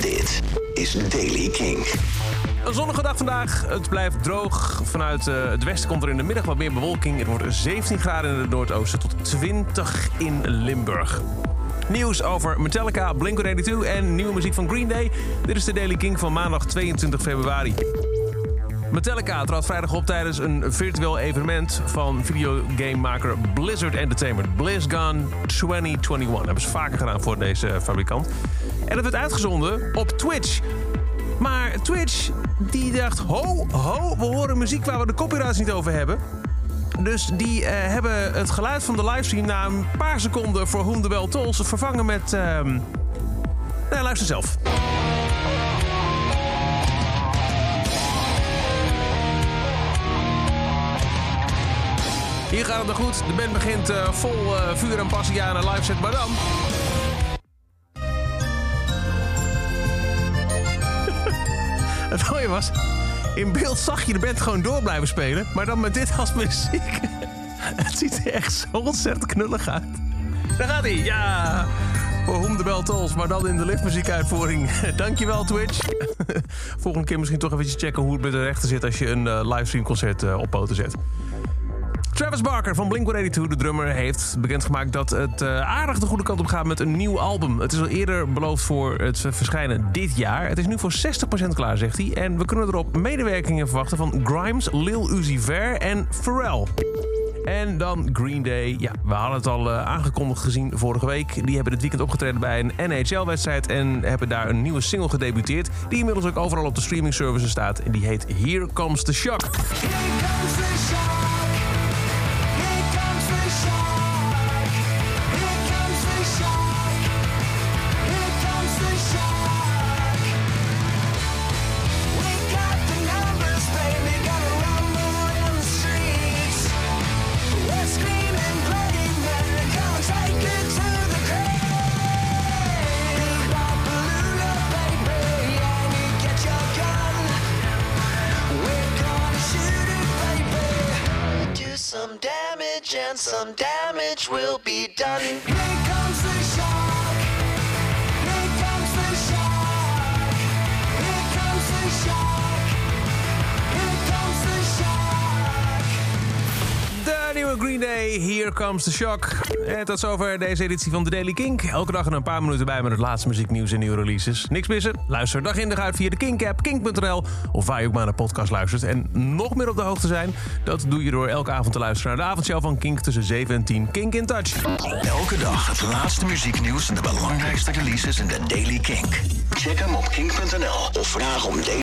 Dit is Daily King. Een zonnige dag vandaag. Het blijft droog. Vanuit eh, het westen komt er in de middag wat meer bewolking. Het wordt 17 graden in het noordoosten tot 20 in Limburg. Nieuws over Metallica, Blink-182 en nieuwe muziek van Green Day. Dit is de Daily King van maandag 22 februari. Metallica trad vrijdag op tijdens een virtueel evenement van videogamemaker Blizzard Entertainment. BlizzCon 2021. Dat hebben ze vaker gedaan voor deze fabrikant. En het werd uitgezonden op Twitch. Maar Twitch die dacht, ho, ho, we horen muziek waar we de copyrights niet over hebben. Dus die eh, hebben het geluid van de livestream na een paar seconden voor Whom the Bell Tolls vervangen met... ehm nou, luister zelf. Hier gaat het nog goed. De band begint eh, vol eh, vuur en passie aan een live set, maar dan... Het mooie was, in beeld zag je de band gewoon door blijven spelen, maar dan met dit als muziek. Het ziet er echt zo ontzettend knullig uit. Daar gaat hij, ja. Voor Whom the Bell Tolls, maar dan in de liftmuziekuitvoering. Dankjewel Twitch. Volgende keer misschien toch even checken hoe het met de rechten zit als je een eh, livestreamconcert op poten zet. Travis Barker van Blink-182, de drummer, heeft bekendgemaakt dat het eh, aardig de goede kant op gaat met een nieuw album. Het is al eerder beloofd voor het verschijnen dit jaar. Het is nu voor 60% klaar, zegt hij. En we kunnen erop medewerkingen verwachten van Grimes, Lil Uzi Vert en Pharrell. En dan Green Day. Ja, we hadden het al eh, aangekondigd gezien vorige week. Die hebben dit weekend opgetreden bij een NHL-wedstrijd... en hebben daar een nieuwe single gedebuteerd... die inmiddels ook overal op de streaming services staat. En die heet Here Comes the Shock. Here comes the shock. Damage, and some damage will be done. Here comes the Green Day, Here Comes the Shock. En tot zover deze editie van The Daily Kink. Elke dag er een paar minuten bij met het laatste muzieknieuws en nieuwe releases. Niks missen? Luister dag in dag uit via de Kink-app, kink.nl... of waar je ook maar naar podcast luistert. En nog meer op de hoogte zijn? Dat doe je door elke avond te luisteren naar de avondshow van Kink... tussen 7 en 10. Kink in Touch. Elke dag het laatste muzieknieuws en de belangrijkste releases in de Daily King. Check hem op kink.nl of vraag om Daily